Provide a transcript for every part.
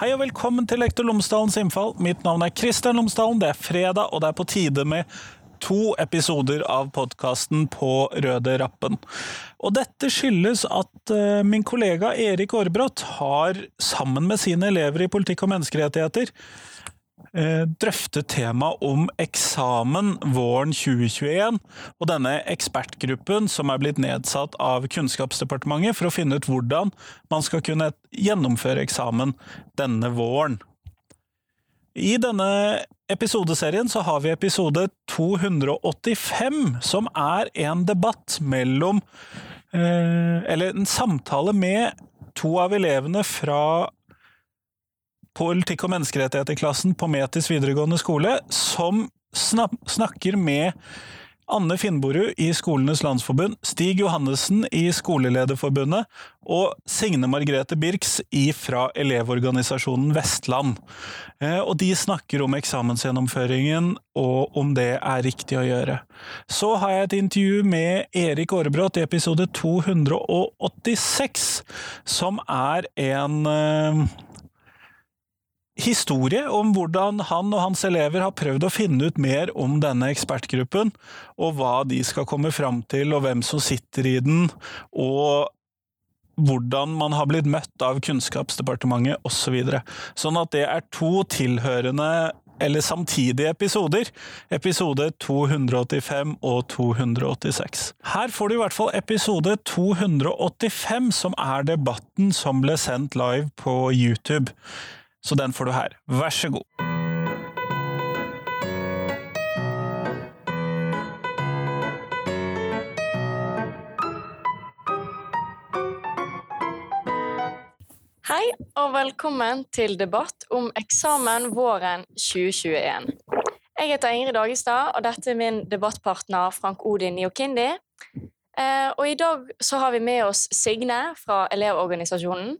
Hei og velkommen til Lektor Lomsdalens innfall. Mitt navn er Kristian Lomsdalen. Det er fredag, og det er på tide med to episoder av podkasten På røde rappen. Og dette skyldes at uh, min kollega Erik Aarbrot har, sammen med sine elever i politikk og menneskerettigheter, uh, drøftet temaet om eksamen våren 2021. Og denne ekspertgruppen som er blitt nedsatt av Kunnskapsdepartementet for å finne ut hvordan man skal kunne gjennomføre eksamen denne våren. I denne episodeserien så har vi episode 285, som er en debatt mellom eh, Eller en samtale med to av elevene fra politikk- og menneskerettigheter-klassen på Metis videregående skole, som snakker med Anne Finnborud i Skolenes landsforbund, Stig Johannessen i Skolelederforbundet og Signe Margrethe Birks fra Elevorganisasjonen Vestland. Eh, og de snakker om eksamensgjennomføringen og om det er riktig å gjøre. Så har jeg et intervju med Erik Aarebrot i episode 286, som er en eh, historie om hvordan han og hans elever har prøvd å finne ut mer om denne ekspertgruppen, og hva de skal komme fram til, og hvem som sitter i den, og hvordan man har blitt møtt av Kunnskapsdepartementet osv. Så videre. sånn at det er to tilhørende eller samtidige episoder. Episode 285 og 286. Her får du i hvert fall episode 285, som er debatten som ble sendt live på YouTube så den får du her. Vær så god. Hei og velkommen til debatt om eksamen våren 2021. Jeg heter Ingrid Dagestad, og dette er min debattpartner Frank Odin Niokindi. Eh, og I dag så har vi med oss Signe fra Elevorganisasjonen,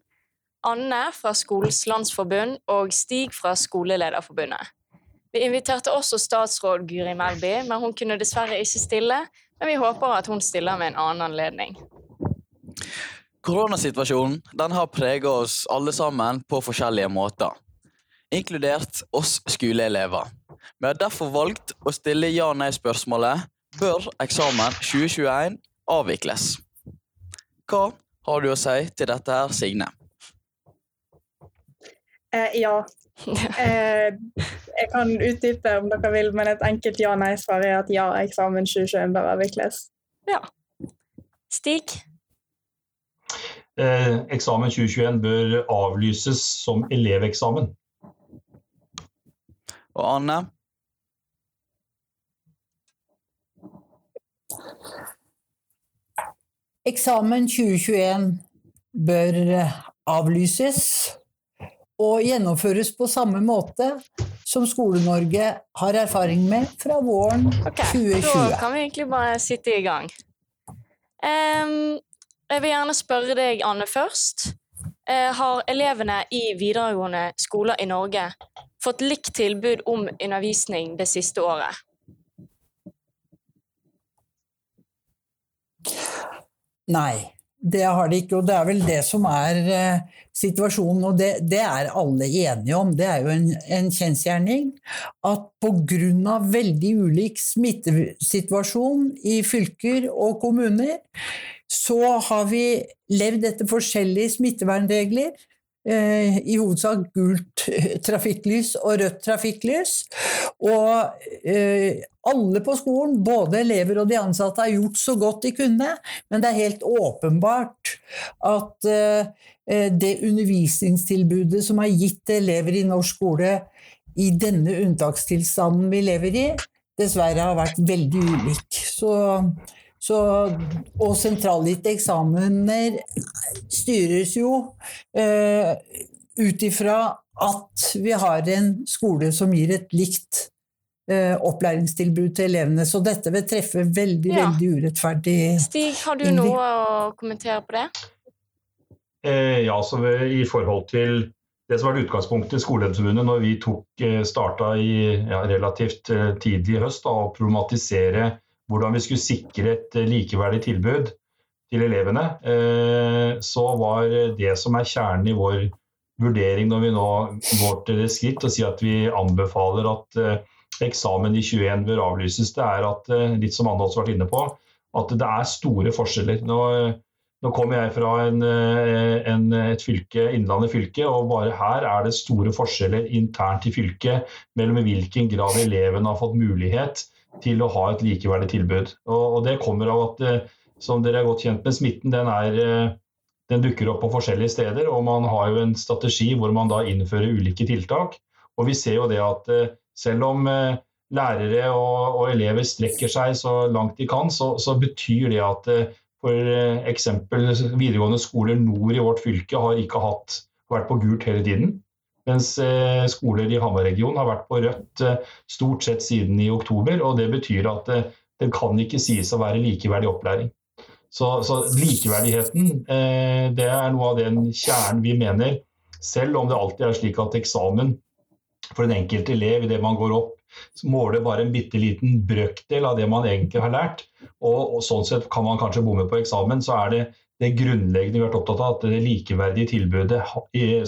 Anne fra Skolens landsforbund og Stig fra Skolelederforbundet. Vi inviterte også statsråd Guri Melby, men hun kunne dessverre ikke stille. Men vi håper at hun stiller med en annen anledning. Koronasituasjonen den har preget oss alle sammen på forskjellige måter, inkludert oss skoleelever. Vi har derfor valgt å stille ja-nei-spørsmålet bør eksamen 2021 avvikles. Hva har du å si til dette, her, Signe? Eh, ja. Eh, jeg kan utdype om dere vil, men et enkelt ja-nei-svar er at ja, eksamen 2021 bør avvikles. Ja. Stig? Eh, eksamen 2021 bør avlyses som eleveksamen. Og Anne? Eksamen 2021 bør avlyses og gjennomføres på samme måte som Skole-Norge har erfaring med fra våren okay, 2020. Da kan vi egentlig bare sitte i gang. Um, jeg vil gjerne spørre deg, Anne, først. Uh, har elevene i videregående skoler i Norge fått likt tilbud om undervisning det siste året? Nei. Det har de ikke, og det er vel det som er uh, situasjonen. Og det, det, er alle enige om. Det er jo en, en kjensgjerning at pga. veldig ulik smittesituasjon i fylker og kommuner, så har vi levd etter forskjellige smittevernregler. Eh, i hovedsak gult trafikklys og rødt trafikklys. Og eh, alle på skolen, både elever og de ansatte, har gjort så godt de kunne, men det er helt åpenbart at eh, det undervisningstilbudet som er gitt til elever i norsk skole i denne unntakstilstanden vi lever i, dessverre har vært veldig ulik. Så så, og sentralgitte eksamener styres jo eh, ut ifra at vi har en skole som gir et likt eh, opplæringstilbud til elevene. Så dette vil treffe veldig, ja. veldig urettferdig. Stig, har du noe å kommentere på det? Eh, ja, så I forhold til det som var utgangspunktet i Skolelederforbundet når vi tok, eh, starta i ja, relativt eh, tidlig i høst da, å problematisere hvordan vi skulle sikre et eh, likeverdig tilbud til elevene, eh, så var det som er kjernen i vår, vurdering når vi nå går til det skritt og sier at vi anbefaler at eksamen i 21 bør avlyses. Det er at, litt som Anne også har vært inne på, at det er store forskjeller. Nå, nå kommer jeg fra en, en, et fylke, Innlandet fylke, og bare her er det store forskjeller internt i fylket mellom i hvilken grad elevene har fått mulighet til å ha et likeverdig tilbud. Og, og det kommer av at som dere er godt kjent med, smitten den, er, eh, den dukker opp på forskjellige steder. Og man har jo en strategi hvor man da innfører ulike tiltak. Og vi ser jo det at eh, selv om eh, lærere og, og elever strekker seg så langt de kan, så, så betyr det at for eksempel videregående skoler nord i vårt fylke har ikke hatt, vært på gult hele tiden. Mens skoler i Hamar-regionen har vært på rødt stort sett siden i oktober. og Det betyr at det kan ikke sies å være likeverdig opplæring. Så, så likeverdigheten eh, det er noe av den kjernen vi mener. Selv om det alltid er slik at eksamen for den enkelte elev idet man går opp, måler bare en bitte liten brøkdel av det man egentlig har lært. Og, og, sånn sett kan man kanskje bomme på eksamen, så er det det grunnleggende vi har vært opptatt av, at det likeverdige tilbudet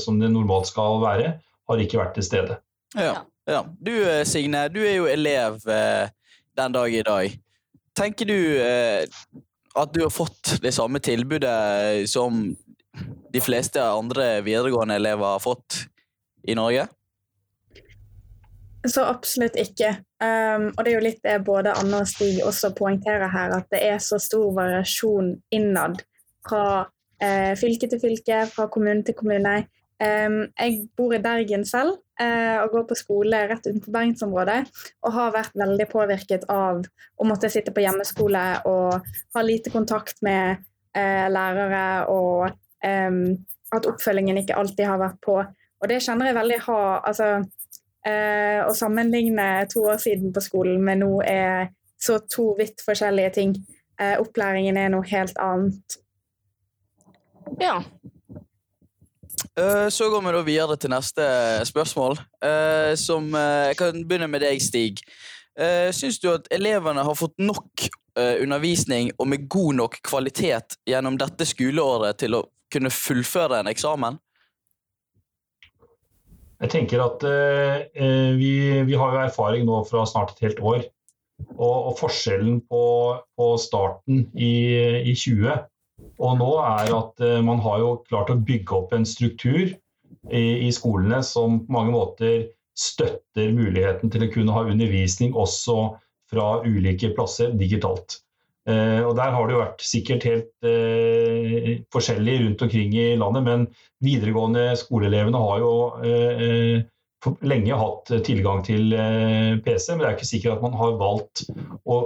som det normalt skal være, har ikke vært til stede. Ja, ja. Du eh, Signe, du er jo elev eh, den dag i dag. Tenker du eh, at du har fått det samme tilbudet som de fleste andre videregående elever har fått i Norge? Så absolutt ikke. Um, og det er jo litt det både Anne og Stig også poengterer her, at det er så stor variasjon innad fra eh, fylke til fylke, fra kommune til kommune. Um, jeg bor i Bergen selv, uh, og går på skole rett utenfor bergensområdet. Og har vært veldig påvirket av å måtte sitte på hjemmeskole og ha lite kontakt med uh, lærere, og um, at oppfølgingen ikke alltid har vært på. Og det kjenner jeg veldig ha altså, uh, Å sammenligne to år siden på skolen med nå er så to vidt forskjellige ting. Opplæringen er noe helt annet. Ja, Eh, så går vi da videre til neste spørsmål. Eh, som eh, Jeg kan begynne med deg, Stig. Syns du at elevene har fått nok undervisning og med god nok kvalitet gjennom dette skoleåret til å kunne fullføre en eksamen? Jeg tenker at uh, vi, vi, har jo erfaring nå fra snart et helt år. Og, og forskjellen på, på starten i, i 20 og nå er at uh, man har jo klart å bygge opp en struktur i, skolene som på mange måter støtter muligheten til å kunne ha undervisning også fra ulike plasser digitalt. Uh, og Der har det jo vært sikkert helt uh, forskjellig rundt omkring i landet, men videregående skoleelevene har jo lenge hatt tilgang til PC, men det er ikke sikkert at man har valgt å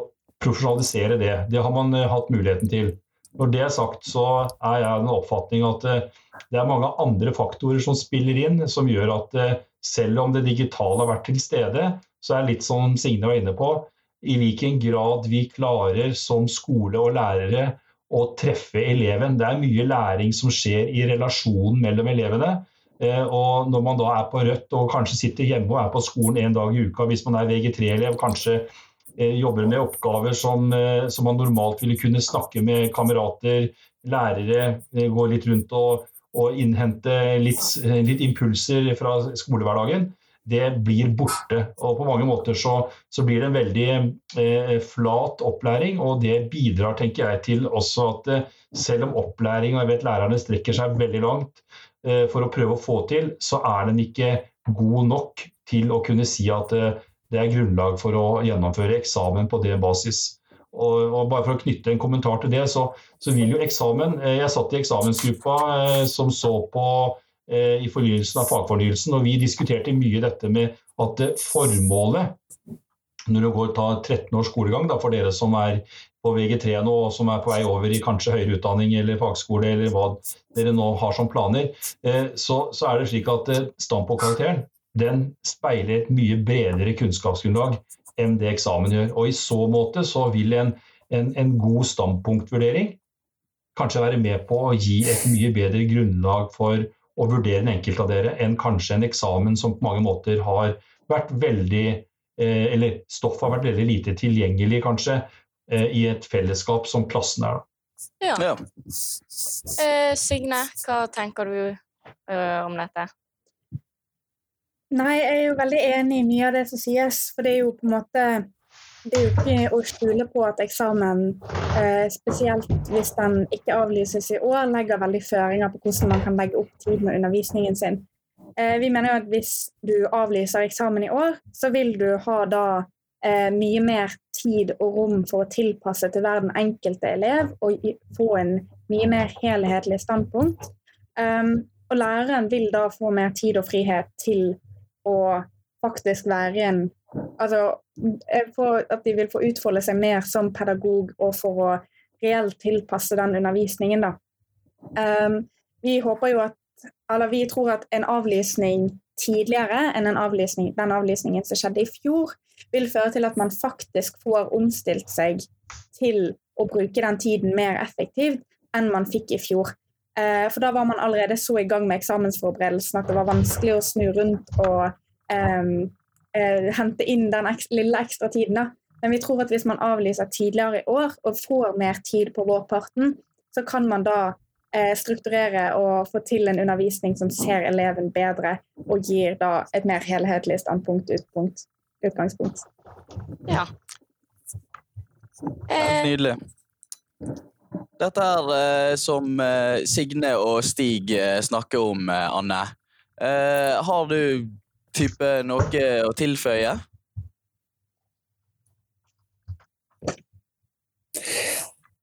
profesjonalisere det. Det har man hatt muligheten til. Når det er sagt, så er jeg av den oppfatning at eh, det er mange andre faktorer som spiller inn, som gjør at eh, selv om det digitale har vært til stede, så er det litt som Signe var inne på, i hvilken grad vi klarer som skole og lærere å treffe eleven. Det er mye læring som skjer i relasjonen mellom elevene. Eh, og når man da er på rødt og kanskje sitter hjemme og er på skolen en dag i uka, hvis man er VG3-elev, kanskje jobber med oppgaver som, eh, som, man normalt ville kunne snakke med kamerater, lærere, eh, gå litt rundt og, og innhente litt, litt, impulser fra skolehverdagen, det blir borte. Og på mange måter så, så blir det en veldig eh, flat opplæring, og det bidrar tenker jeg, til også at eh, selv om opplæring, og jeg vet lærerne strekker seg veldig langt eh, for å prøve å få til, så er den ikke god nok til å kunne si at det er grunnlag for å gjennomføre eksamen på det basis. Og, og bare for å knytte en kommentar til det, så, så vil jo eksamen eh, Jeg satt i eksamensgruppa eh, som så på eh, i fornyelsen av fagfornyelsen, og vi diskuterte mye dette med at formålet når du går tar 13 års skolegang, da, for dere som er på VG3 nå og som er på vei over i kanskje høyere utdanning eller fagskole eller hva dere nå har som planer, så, så er det slik at standpunktkarakteren den speiler et mye bredere kunnskapsgrunnlag enn det eksamen gjør. Og I så måte så vil en, en, en god standpunktvurdering kanskje være med på å gi et mye bedre grunnlag for å vurdere den enkelte av dere enn kanskje en eksamen som på mange måter har vært veldig eh, Eller stoffet har vært veldig lite tilgjengelig, kanskje, eh, i et fellesskap som klassen er. Ja. ja. Eh, Signe, hva tenker du uh, om dette? Nei, jeg er jo veldig enig i mye av det som sies. For det er jo på en måte Det er jo ikke å skjule på at eksamen, eh, spesielt hvis den ikke avlyses i år, legger veldig føringer på hvordan man kan legge opp tid med undervisningen sin. Eh, vi mener jo at hvis du avlyser eksamen i år, så vil du ha da eh, mye mer tid og rom for å tilpasse til hver den enkelte elev og få en mye mer helhetlig standpunkt. Um, og læreren vil da få mer tid og frihet til å faktisk være en Altså at de vil få utfolde seg mer som pedagog og for å reelt tilpasse den undervisningen, da. Um, vi håper jo at Eller vi tror at en avlysning tidligere enn en avlysning, den avlysningen som skjedde i fjor, vil føre til at man faktisk får omstilt seg til å bruke den tiden mer effektivt enn man fikk i fjor. Eh, for da var man allerede så i gang med eksamensforberedelsen at det var vanskelig å snu rundt og um, uh, hente inn den ek lille ekstra tiden. Da. Men vi tror at hvis man avlyser tidligere i år og får mer tid på vårparten, så kan man da uh, strukturere og få til en undervisning som ser eleven bedre, og gir da et mer helhetlig standpunkt, utpunkt, utgangspunkt. Ja. Nydelig. Dette er eh, som eh, Signe og Stig eh, snakker om, Anne. Har du type noe å tilføye?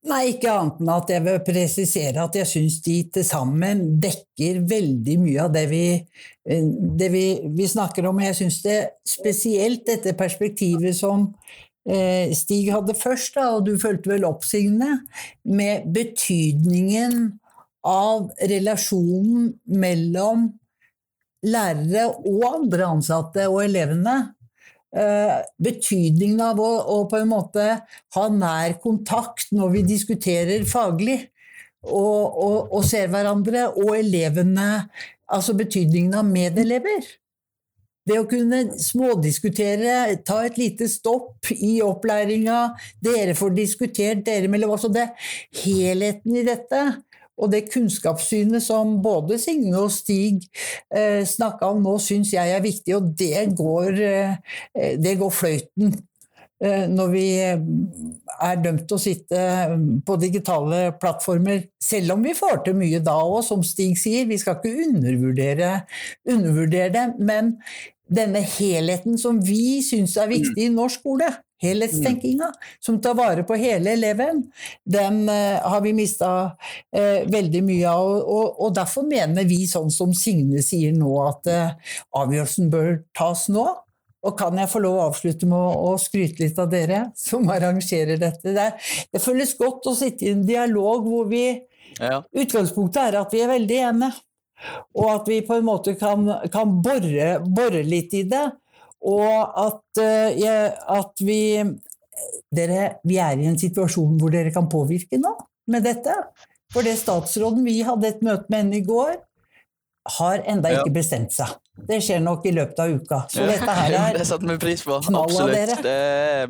Nei, ikke annet enn at jeg vil presisere at jeg syns de til sammen dekker veldig mye av det vi, det vi, vi snakker om. Jeg syns det spesielt dette perspektivet som Stig hadde først, da, og du følte vel oppsigende, med betydningen av relasjonen mellom lærere og andre ansatte og elevene. Eh, betydningen av å, å, på en måte ha nær kontakt når vi diskuterer faglig og, og, og ser hverandre, og elevene Altså betydningen av medelever. Det å kunne smådiskutere, ta et lite stopp i opplæringa, dere får diskutert dere mellom oss, og det helheten i dette. Og det kunnskapssynet som både Signe og Stig eh, snakka om nå, syns jeg er viktig, og det går, eh, det går fløyten eh, når vi eh, er dømt til å sitte eh, på digitale plattformer, selv om vi får til mye da òg, som Stig sier. Vi skal ikke undervurdere, undervurdere det, men denne helheten som vi syns er viktig i norsk skole, helhetstenkinga, som tar vare på hele eleven, den uh, har vi mista uh, veldig mye av. Og, og, derfor mener vi, sånn som Signe sier nå, at uh, avgjørelsen bør tas nå. Og kan jeg få lov å avslutte med å, å skryte litt av dere som arrangerer dette? Det, det føles godt å sitte i en dialog hvor vi ja. Utgangspunktet er at vi er veldig enige. Og at vi på en måte kan, kan bore, bore, litt i det. Og at, uh, at vi dere, vi er i en situasjon hvor dere kan påvirke nå med dette. For det statsråden vi hadde et møte med henne i går, har enda ja. ikke bestemt seg. Det skjer nok i løpet av uka. Så ja. dette her er Det setter vi pris på. Absolutt. Det,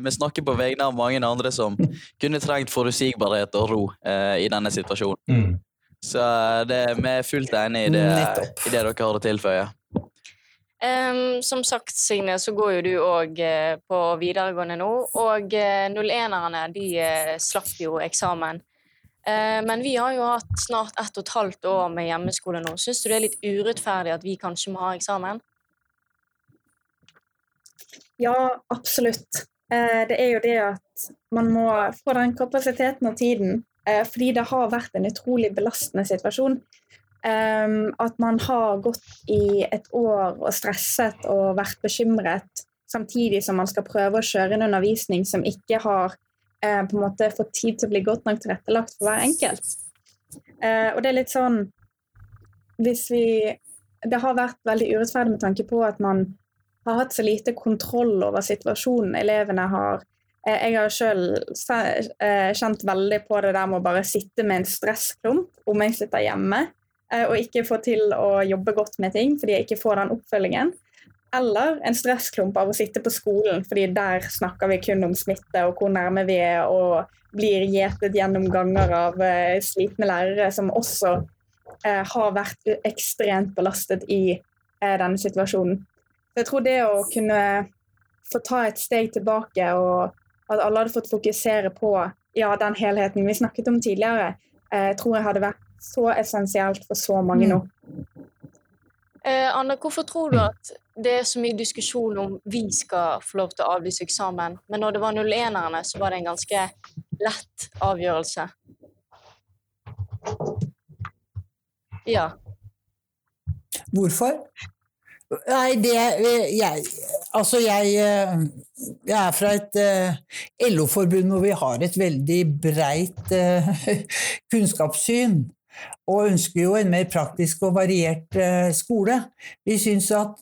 vi snakker på vegne av mange andre som kunne trengt forutsigbarhet og ro eh, i denne situasjonen. Mm. Så det, vi er fullt enig i det, i det dere har å tilføye. Um, som sagt, Signe, så går jo du òg uh, eh, på videregående nå. Og uh, 01-erne de uh, slapp jo eksamen. Uh, men vi har jo hatt snart ett og et halvt år med hjemmeskole nå. Syns du det er litt urettferdig at vi kanskje må ha eksamen? Ja, absolutt. det er jo det at man må få den kapasiteten og tiden Eh, fordi det har vært en utrolig belastende situasjon. At man har gått i et år og stresset og vært bekymret, samtidig som man skal prøve å kjøre en undervisning som ikke har eh, på en måte fått tid til å bli godt nok tilrettelagt for hver enkelt. Eh, og det er litt sånn Hvis vi Det har vært veldig urettferdig med tanke på at man har hatt så lite kontroll over situasjonen elevene har Eh, jeg har sjøl eh, kjent veldig på det der med å bare sitte med en stressklump om jeg sitter hjemme eh, og ikke får til å jobbe godt med ting fordi jeg ikke får den oppfølgingen. Eller en stressklump av å sitte på skolen, fordi der snakker vi kun om smitte og hvor nærme vi er, og blir gjetet gjennom ganger av slitne lærere som også har vært ekstremt belastet i denne situasjonen. jeg tror det å kunne få ta et steg tilbake, og at alle hadde fått fokusere på ja, den helheten vi snakket om tidligere, eh, tror jeg hadde vært så essensielt for så mange nå. Eh, Anne, hvorfor tror du at det er så mye diskusjon om vi skal få lov til å avlyse eksamen, men når det var 01-erne, så var det en ganske lett avgjørelse? Ja. Hvorfor? Nei, det jeg, Altså, jeg, jeg er fra et uh, LO-forbund hvor vi har et veldig breit uh, kunnskapssyn. Og ønsker jo en mer praktisk og variert uh, skole. Vi syns at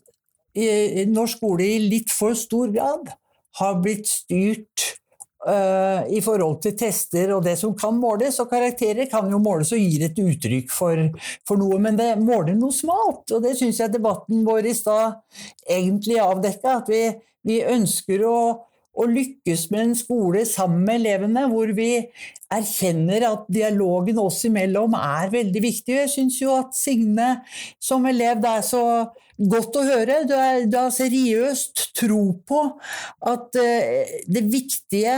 norsk skole i litt for stor grad har blitt styrt Uh, i forhold til tester og det som kan måles. Og karakterer kan jo måles og gir et uttrykk for, for noe, men det måler noe smalt. Og det syns jeg debatten vår i stad egentlig avdekka. At vi, vi ønsker å, å, lykkes med en skole sammen med elevene, hvor vi erkjenner at dialogen oss imellom er veldig viktig. Jeg syns jo at Signe som elev det er så Godt å høre. Du, er, du har seriøst tro på at uh, det viktige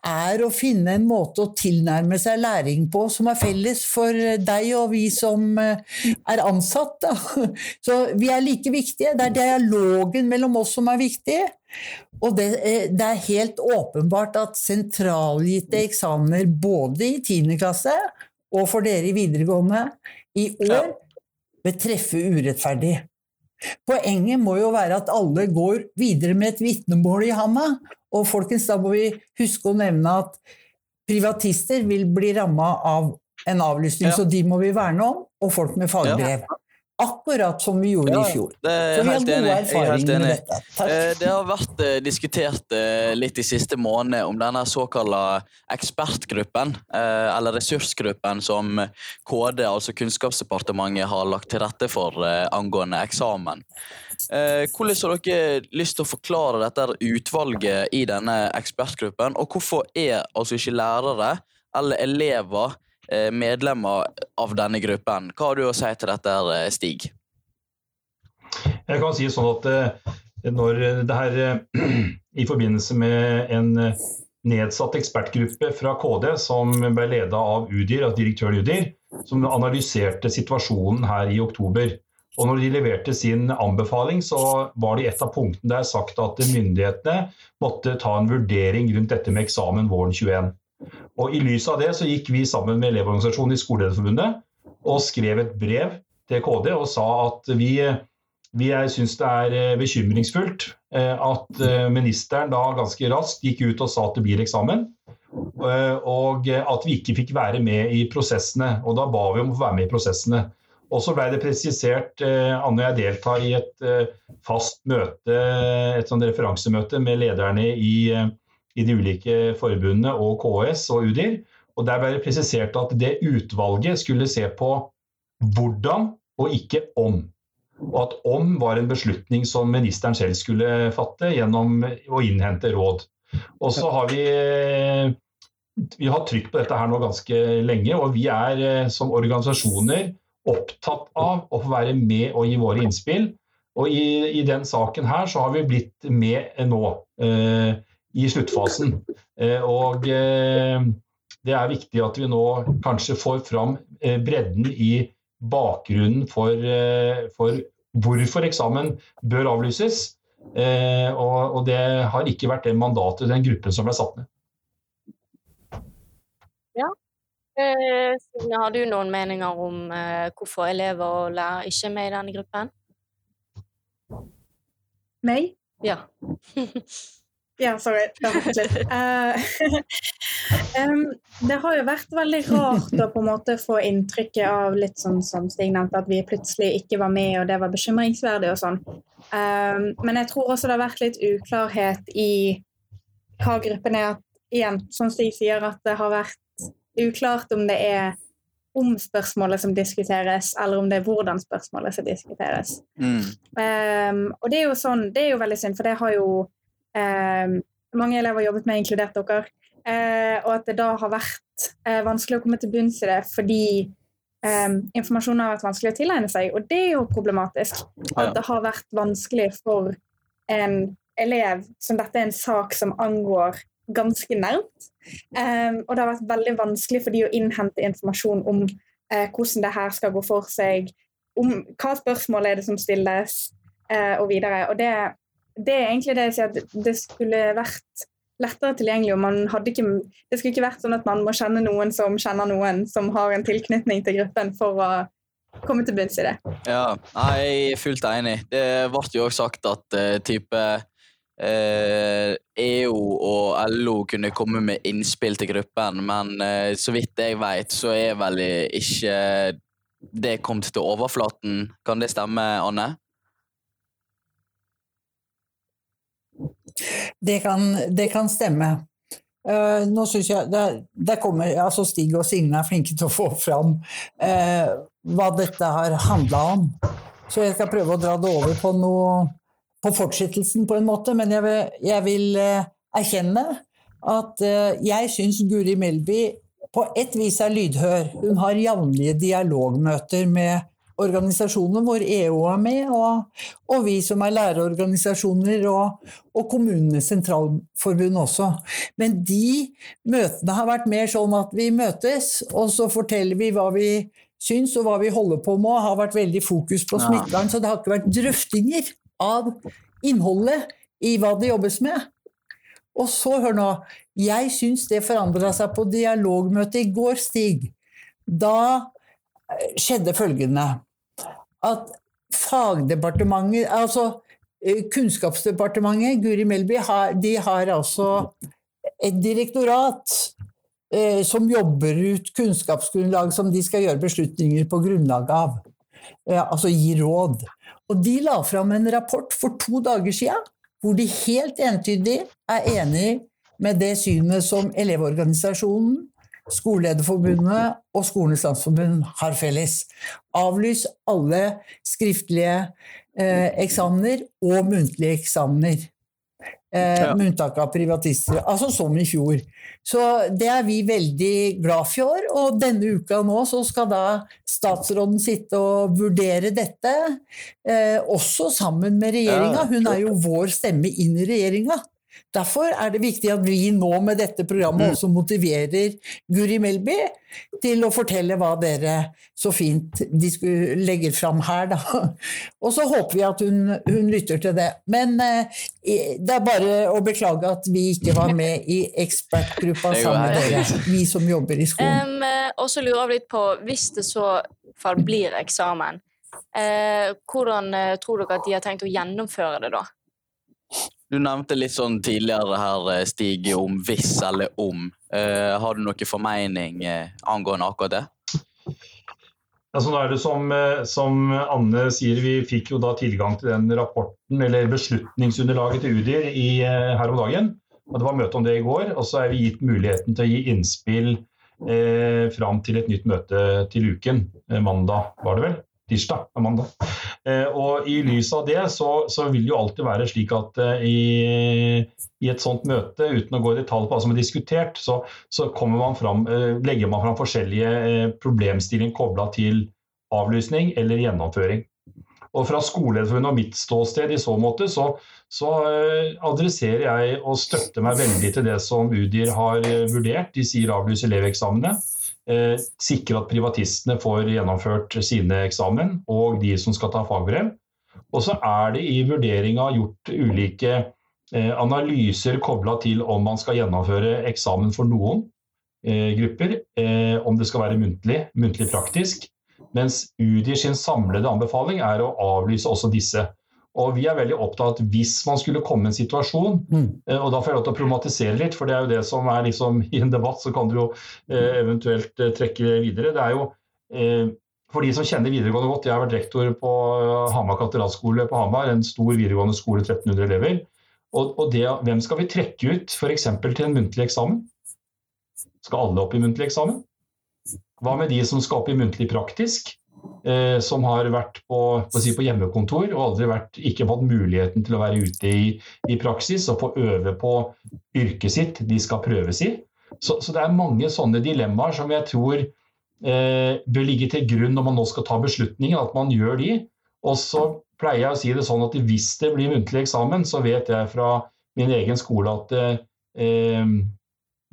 er å finne en måte å tilnærme seg læring på som er felles for deg og vi som uh, er ansatt. Så vi er like viktige. Det er dialogen mellom oss som er viktig. Og det, uh, det er helt åpenbart at sentralgitte eksamener både i 10. klasse og for dere i videregående i år vil treffe urettferdig. Poenget må jo være at alle går videre med et vitnemål i handa. Og folkens, da må vi huske å nevne at privatister vil bli ramma av en avlysning, ja. så de må vi verne om. Og folk med fagbrev. Ja. Akkurat som vi gjorde ja, i fjor. Det er vi helt enig. Jeg med dette. Takk. Eh, det har vært eh, diskutert eh, litt de siste månedene om denne såkalte ekspertgruppen, eller ressursgruppen, som KD, altså Kunnskapsdepartementet, har lagt til rette for angående eksamen. Hvordan har dere lyst til å forklare dette utvalget i denne ekspertgruppen, og hvorfor er altså ikke lærere eller elever medlemmer av denne gruppen. Hva har du å si til dette, eh, Stig? Jeg kan si sånn at eh, når det her i forbindelse med en nedsatt ekspertgruppe fra KD som ble leda av Udir, av direktøren Udir, som analyserte situasjonen her i oktober. Og når de leverte sin anbefaling, så var det et av punktene der sagt at myndighetene måtte ta en vurdering rundt dette med eksamen våren 21. Og I lys av det så gikk vi sammen med Elevorganisasjonen i Skolelederforbundet og skrev et brev til KD og sa at vi, vi syns det er eh, bekymringsfullt eh, at eh, ministeren da ganske raskt gikk ut og sa at det blir eksamen. Og at vi ikke fikk være med i prosessene. Og da ba vi om å få være med i prosessene. Og så ble det presisert, Anne og jeg deltar i et fast møte, et sånt referansemøte med lederne i i de ulike forbundene og KS og UDIR. Og Der ble det presisert at det utvalget skulle se på hvordan og ikke om. Og at om var en beslutning som ministeren selv skulle fatte gjennom å innhente råd. Og så har vi vi har trykk på dette her nå ganske lenge, og vi er eh, som organisasjoner opptatt av å få være med og gi våre innspill. Og i, i den saken her så har vi blitt med nå. Eh, i sluttfasen. Eh, og eh, det er viktig at vi nå kanskje får fram eh, bredden i bakgrunnen for, for hvorfor eksamen bør avlyses. Og, det har ikke vært det mandatet den gruppen som ble satt ned. Ja. Signe, har du noen meninger om hvorfor elever og lærere ikke er med i denne gruppen? Meg? Ja. Ja, sorry. Um, det har jo vært veldig rart å på en måte få inntrykket av litt sånn som Stig nevnte, at vi plutselig ikke var med, og det var bekymringsverdig og sånn. Men jeg tror også det har vært litt uklarhet i hva gruppen er. Igjen, som Stig sier, at det har vært uklart om det er om spørsmålet som diskuteres, eller om det er hvordan spørsmålet som diskuteres. Mm. Og det er jo sånn, det er jo veldig synd, for det har jo eh, mange elever har jobbet med, inkludert dere. Eh, og at det da har vært eh, vanskelig å komme til bunns i det fordi um, informasjonen har vært vanskelig å tilegne seg. Og det er jo problematisk. At det har vært vanskelig for en elev som dette er en sak som angår ganske nært. Um, og det har vært veldig vanskelig for de å innhente informasjon om uh, hvordan det her skal gå for seg, om hva spørsmål er det som stilles, uh, og videre. Og det, det, er egentlig det jeg sier at det skulle vært lettere tilgjengelig. og man hadde ikke, Det skulle ikke vært sånn at man må kjenne noen som kjenner noen som har en tilknytning til gruppen for å komme til bunns i det. Ja, jeg er fullt enig. Det ble jo også sagt at uh, type eh, EO og LO kunne komme med innspill til gruppen, men eh, så vidt jeg vet, så er vel ikke det kommet til overflaten. Kan det stemme, Anne? Det kan, det kan stemme. Uh, nå synes jeg der, der kommer, altså Stig og Signe er flinke til å få fram uh, hva dette har handla om. Så jeg skal prøve å dra det over på noe på fortsettelsen, på en måte, men jeg vil, jeg vil uh, erkjenne at jeg syns Guri Melby på et vis er lydhør. Hun har jevnlige dialogmøter med organisasjoner hvor EU er med, og, og vi som er lærerorganisasjoner, og, og Kommunenes sentralforbund også. Men de møtene har vært mer sånn at vi møtes, og så forteller vi hva vi syns og hva vi holder på med, og har vært veldig fokus på smittevern. Så det har ikke vært drøftinger av innholdet i hva det jobbes med. Og så, hør nå, jeg syns det forandra seg på dialogmøtet i går, Stig. Da eh, skjedde følgende at fagdepartementet, altså eh, Kunnskapsdepartementet, Guri Melby, de har altså et direktorat eh, som jobber ut kunnskapsgrunnlag som de skal gjøre beslutninger på grunnlag av. Eh, altså gi råd. Og de la fram en rapport for to dager siden hvor de helt entydig er enig med det synet som Elevorganisasjonen, Skolelederforbundet og Skolenes landsforbund har felles. Avlys alle skriftlige eh, eksamener og muntlige eksamener. Eh, ja. Med unntak av privatister. Altså som i fjor. Så det er vi veldig glad for. Og denne uka nå så skal da statsråden sitte og vurdere dette. Eh, også sammen med regjeringa. Hun er jo vår stemme inn i regjeringa. Derfor er det viktig at vi nå med dette programmet mm. også motiverer Guri Melby til å fortelle hva dere så fint de skulle legge fram her, da. Og så håper vi at hun, hun lytter til det. Men eh, det er bare å beklage at vi ikke var med i ekspertgruppa sammen med dere, vi som jobber i skolen. Um, og så lurer vi litt på, hvis det så fall blir eksamen, eh, hvordan eh, tror dere at de har tenkt å gjennomføre det da? Du nevnte litt sånn tidligere her, eh, Stig, om hvis eller om. Uh, har du noen formening uh, angående akkurat det? Altså, nå er det som, som, Anne sier, Vi fikk jo da tilgang til den rapporten, eller beslutningsunderlaget til UDIR i, her om dagen. og Det var møte om det i går. og Så er vi gitt muligheten til å gi innspill eh, fram til et nytt møte til uken. mandag, var det vel? Tirsdag, mandag. Eh, og I lys av det så, så, vil det jo alltid være slik at eh, i, i, et sånt møte, uten å gå i detalj på hva som er diskutert, så, så man fram, eh, legger man fram forskjellige problemstillinger kobla til avlysning eller gjennomføring. Og Fra Skolelederforbundet og mitt ståsted i så måte, så, så adresserer jeg og støtter meg veldig til det som Udir har vurdert. De sier avlyse eleveksamene sikre at privatistene får gjennomført sine eksamen, og de som skal ta fagbrev. Og så er det i vurderinga gjort ulike eh, analyser kobla til om man skal gjennomføre eksamen for noen eh, grupper, eh, om det skal være muntlig, muntlig praktisk. Mens UDI sin samlede anbefaling er å avlyse også disse. Og vi er veldig opptatt av at hvis man skulle komme i en situasjon, mm. Eh, og da får jeg lov til å problematisere litt, for det er jo det som er liksom i en debatt, så kan du jo eh, eventuelt eh, trekke videre. Det er jo eh, for de som kjenner videregående godt, jeg har vært rektor på Hamar katedralskole på Hamar, en stor videregående skole, 1300 elever. Og, og det, hvem skal vi trekke ut f.eks. til en muntlig eksamen? Skal alle opp i muntlig eksamen? Hva med de som skal opp i muntlig praktisk? Eh, som har vært på, på, si, på, hjemmekontor og aldri vært, ikke fått muligheten til å være ute i, i praksis og få øve på yrket sitt de skal prøves i. Så, så, det er mange sånne dilemmaer som jeg tror eh, bør ligge til grunn når man nå skal ta beslutninger, at man gjør de. Og så pleier jeg å si det sånn at hvis det blir muntlig eksamen, så vet jeg fra min egen skole at eh,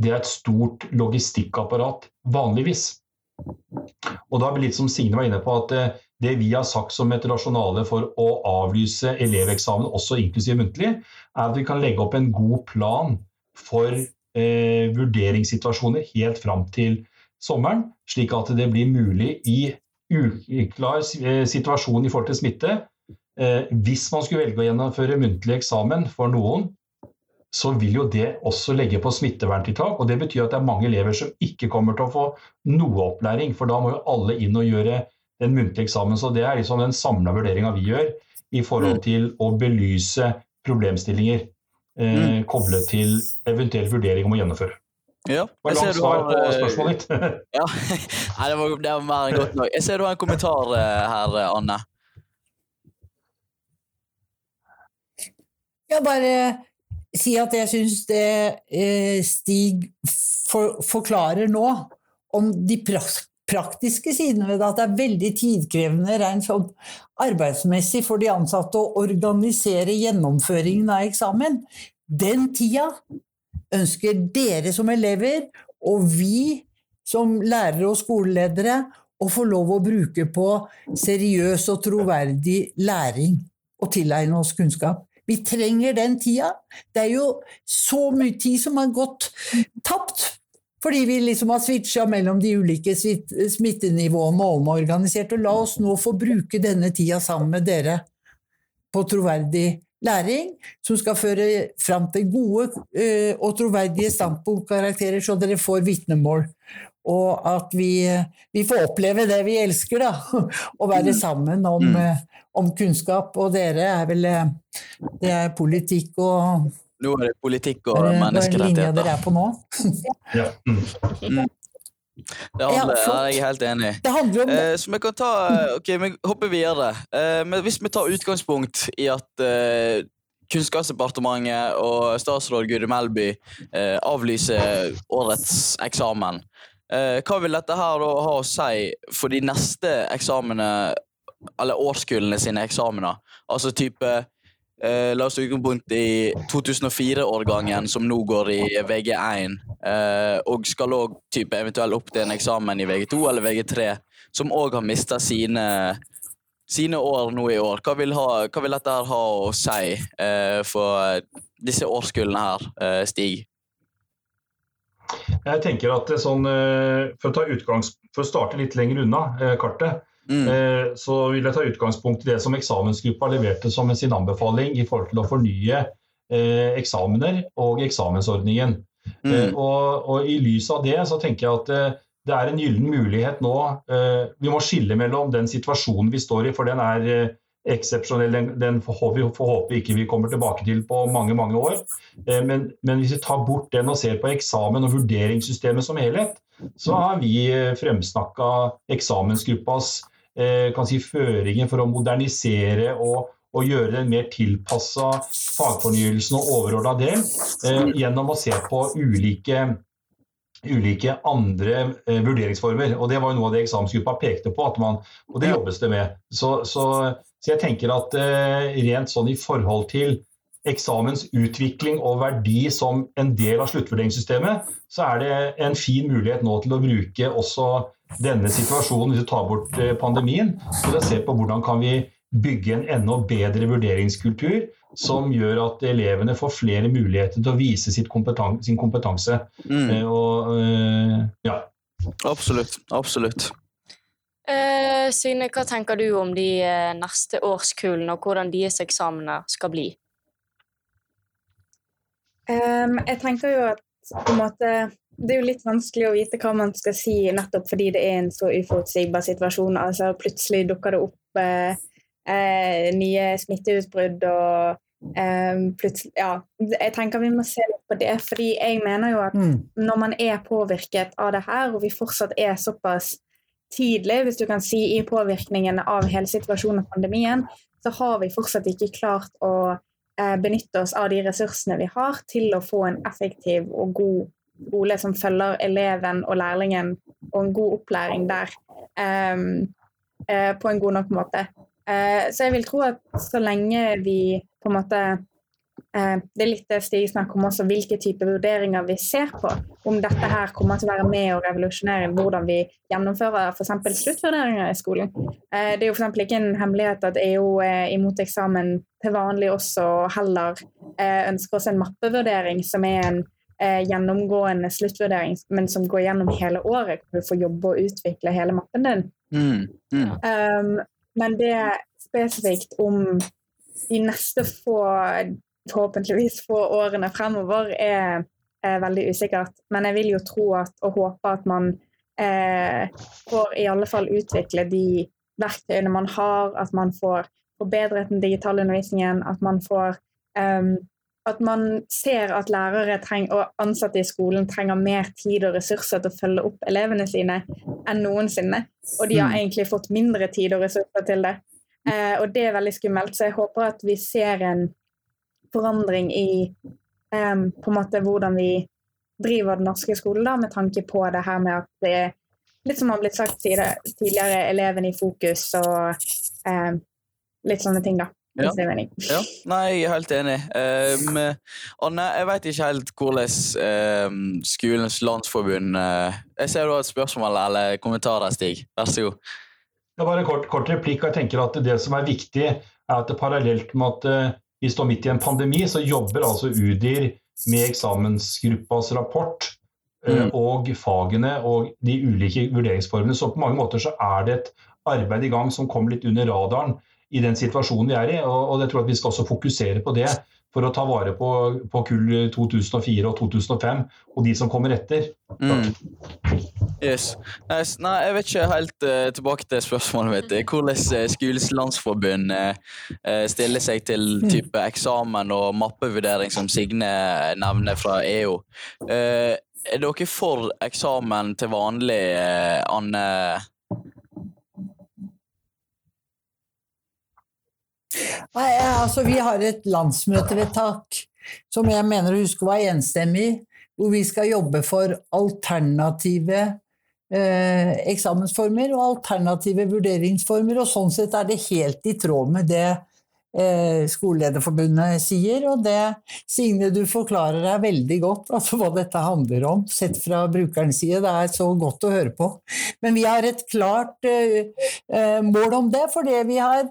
det er et stort logistikkapparat vanligvis. Og da blir litt som Signe var inne på, at eh, det vi har sagt som et rasjonale for å avlyse eleveksamen, også inklusiv muntlig, er at vi kan legge opp en god plan for eh, vurderingssituasjoner helt fram til sommeren, slik at det blir mulig i uklar eh, situasjon i forhold til smitte. Eh, hvis man skulle velge å gjennomføre muntlig eksamen for noen, så vil jo det også legge på smitteverntiltak. og Det betyr at det er mange elever som ikke kommer til å få noe opplæring. For da må jo alle inn og gjøre en muntlig eksamen. Så det er liksom den samla vurderinga vi gjør i forhold mm. til å belyse problemstillinger eh, mm. koblet til eventuell vurdering om å gjennomføre. Ja, jeg ser du har ditt. ja, Nei, det, var, det var mer enn godt nok. Jeg ser du har en kommentar eh, her, Anne. Jeg bare si at jeg syns det eh, Stig for, forklarer nå, om de praktiske sidene ved det, at det er veldig tidkrevende rent sånn arbeidsmessig for de ansatte å organisere gjennomføringen av eksamen, den tida ønsker dere som elever og vi som lærere og skoleledere å få lov å bruke på seriøs og troverdig læring og tilegne oss kunnskap. Vi trenger den tida. Det er jo så mye tid som har gått tapt. Fordi vi liksom har switcha mellom de ulike smittenivåene og omorganisert. Og la oss nå få bruke denne tida sammen med dere på troverdig læring, som skal føre fram til gode uh, og troverdige standpunktkarakterer, så dere får vitnemål. Og at vi, vi, får oppleve det vi elsker, da. Å være mm. sammen om, mm. uh, om kunnskap. Og dere er vel eh, Det er politikk og Nå er det politikk og menneskerettigheter. Er dere er på nå. ja. Mm. Det handler, ja, jeg er helt enig. Det handler om eh, så vi kan ta Ok, vi hopper videre. Eh, men hvis vi tar utgangspunkt i at eh, Kunnskapsdepartementet og statsråd Guri Melby eh, avlyser årets eksamen, eh, hva vil dette her da ha å si for de neste eksamene eller årskullene sine eksamener. Altså type eh, La oss ta utgangspunkt i 2004-årgangen som nå går i VG1, eh, og skal òg eventuelt opp til en eksamen i VG2 eller VG3, som òg har mista sine, sine år nå i år. Hva vil, ha, hva vil dette her ha å si eh, for disse årskullene her, eh, Stig? Jeg tenker at sånn, eh, For å, for å starte litt lenger unna eh, kartet, Mm. Eh, så vil jeg ta utgangspunkt i det som eksamensgruppa leverte som sin anbefaling i forhold til å fornye eh, eksamener og eksamensordningen. Mm. Eh, og, og, I lys av det så tenker jeg at det er en gyllen mulighet nå. Vi må skille mellom den situasjonen vi står i, for den er eksepsjonell. Den, den får vi håpe ikke vi kommer tilbake til på mange mange år. Men, men, hvis vi tar bort den og ser på eksamen og vurderingssystemet som helhet, så har vi fremsnakka eksamensgruppas Eh, kan si, føringer for å modernisere og, og gjøre den mer tilpassa fagfornyelsen og overordna del, eh, gjennom å se på ulike, ulike andre eh, vurderingsformer. Og Det var jo noe av det eksamensgruppa pekte på, man, og det jobbes det med. Så, så, så jeg tenker at eh, rent sånn i forhold til eksamens utvikling og verdi som en del av sluttvurderingssystemet, så er det en fin mulighet nå til å bruke også denne situasjonen, hvis vi tar bort eh, pandemien, til å se på hvordan kan vi bygge en enda bedre vurderingskultur som gjør at elevene får flere muligheter til å vise kompetanse, sin kompetanse. Mm. Eh, og, ja. Absolutt. Absolutt. Uh, Signe, hva tenker du om de neste årskullene, og hvordan deres eksamener skal bli? Um, jeg tenker jo at på en måte det er jo litt vanskelig å vite hva man skal si, nettopp fordi det er en så uforutsigbar situasjon. Altså, plutselig dukker det opp eh, eh, nye smitteutbrudd og eh, plutselig Ja, jeg tenker vi må se litt på det. fordi jeg mener jo at mm. når man er påvirket av det her, og vi fortsatt er såpass tidlig, hvis du kan si, i påvirkningen av hele situasjonen og pandemien, så har vi fortsatt ikke klart å eh, benytte oss av de ressursene vi har til å få en effektiv og god skole som følger eleven og lærlingen, og en god opplæring der um, uh, på en god nok måte. Uh, så jeg vil tro at så lenge vi på en måte Eh, det er litt det Stig snakker om også, hvilke typer vurderinger vi ser på. Om dette her kommer til å være med å revolusjonere hvordan vi gjennomfører f.eks. sluttvurderinger i skolen. Eh, det er jo f.eks. ikke en hemmelighet at EU er imot eksamen til vanlig også, og heller eh, ønsker oss en mappevurdering som er en gjennomgående sluttvurdering, men som går gjennom hele året, hvor du får jobbe og utvikle hele mappen din. Mm, mm. Men det spesifikt om de neste få forhåpentligvis få årene fremover, er, er, veldig usikkert. Men jeg vil jo tro at, og håpe at man eh, får i alle fall utvikle de verktøyene man har, at man får forbedret den digitale undervisningen, at man får um, at man ser at lærere trenger, og ansatte i skolen trenger mer tid og ressurser til å følge opp elevene sine enn noensinne. Og de har mm. egentlig fått mindre tid og ressurser til det. Eh, og det er veldig skummelt. Så jeg håper at vi ser en forandring i um, på en måte hvordan vi driver den norske skolen, da, med tanke på det her med at det er litt som har blitt sagt tidligere, eleven i fokus og um, litt sånne ting, da. Ja. ja. Nei, jeg er helt enig. Um, Anne, jeg vet ikke helt hvordan um, Skolens Landsforbund uh, Jeg ser du har et spørsmål eller kommentarer, Stig. Vær så god. Det var en kort, kort replikk. og jeg tenker at Det som er viktig, er at det parallelt med at uh, vi står midt i en pandemi, så jobber altså UDIR med eksamensgruppas rapport eh, mm. og fagene og de ulike vurderingsformene. Så på mange måter så er det et arbeid i gang som kommer litt under radaren i den situasjonen vi er i. Og, og jeg tror at vi skal også fokusere på det for å ta vare på, på kull 2004 og 2005 og de som kommer etter. Mm. Yes. Nei, jeg vet ikke helt uh, tilbake til spørsmålet mitt. Hvordan uh, Skoles landsforbund uh, stiller seg til type eksamen og mappevurdering, som Signe nevner fra EU. er dere for eksamen til vanlig, Anne? Nei, altså Vi har et landsmøtevedtak som jeg mener å huske var enstemmig, hvor vi skal jobbe for alternative eh, eksamensformer og alternative vurderingsformer. og Sånn sett er det helt i tråd med det eh, Skolelederforbundet sier, og det Signe, du forklarer deg veldig godt altså hva dette handler om, sett fra brukerens side. Det er så godt å høre på. Men vi har et klart eh, eh mål om det, for vi har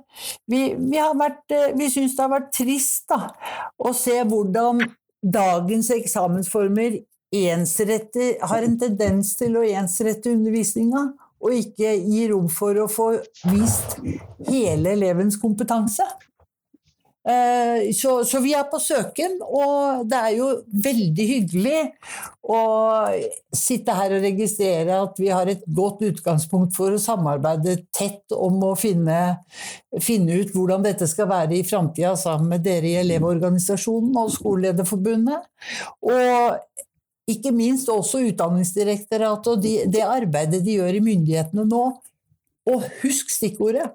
Vi, vi, har vært, eh, vi syns det har vært trist da, å se hvordan dagens eksamensformer ensretter, har en tendens til å ensrette undervisninga, og ikke gi rom for å få vist hele elevens kompetanse. Eh, så, så, vi er på søken, og det er jo veldig hyggelig å sitte her og registrere at vi har et godt utgangspunkt for å samarbeide tett om å finne, finne ut hvordan dette skal være i framtida sammen med dere i Elevorganisasjonen og Skolelederforbundet. Og ikke minst også Utdanningsdirektoratet og de, det arbeidet de gjør i myndighetene nå. Og husk stikkordet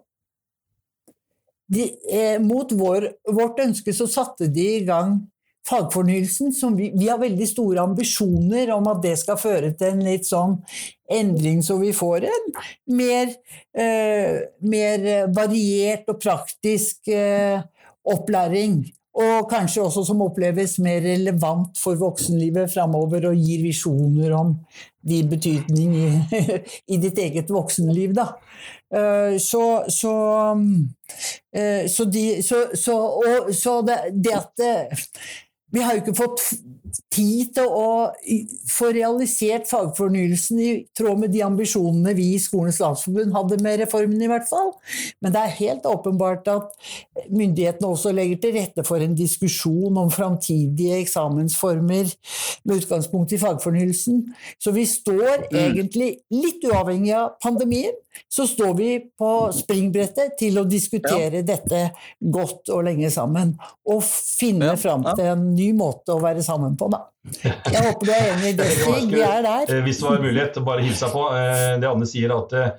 de, eh, mot vår, vårt ønske så satte de i gang fagfornyelsen. Som vi, vi, har veldig store ambisjoner om at det skal føre til en litt sånn endring, så vi får en mer, eh, mer variert og praktisk eh, opplæring. Og kanskje også som oppleves mer relevant for voksenlivet framover og gir visjoner om din betydning i, i ditt eget voksenliv. Da. Eh, så, så, eh, så, de, så, det, det at vi har jo ikke fått tid til å få realisert fagfornyelsen i tråd med de ambisjonene vi i Skolens landsforbund hadde med reformen, i hvert fall. Men det er helt åpenbart at myndighetene også legger til rette for en diskusjon om framtidige eksamensformer med utgangspunkt i fagfornyelsen. Så vi står mm. egentlig, litt uavhengig av pandemien, så står vi på springbrettet til å diskutere ja. dette godt og lenge sammen. Og finne ja. fram til en ny måte å være sammen på, da. Jeg håper du er enig i det, Stig. Vi er der. Eh, hvis det var mulighet, bare hilse på. Eh, det Anne sier at eh,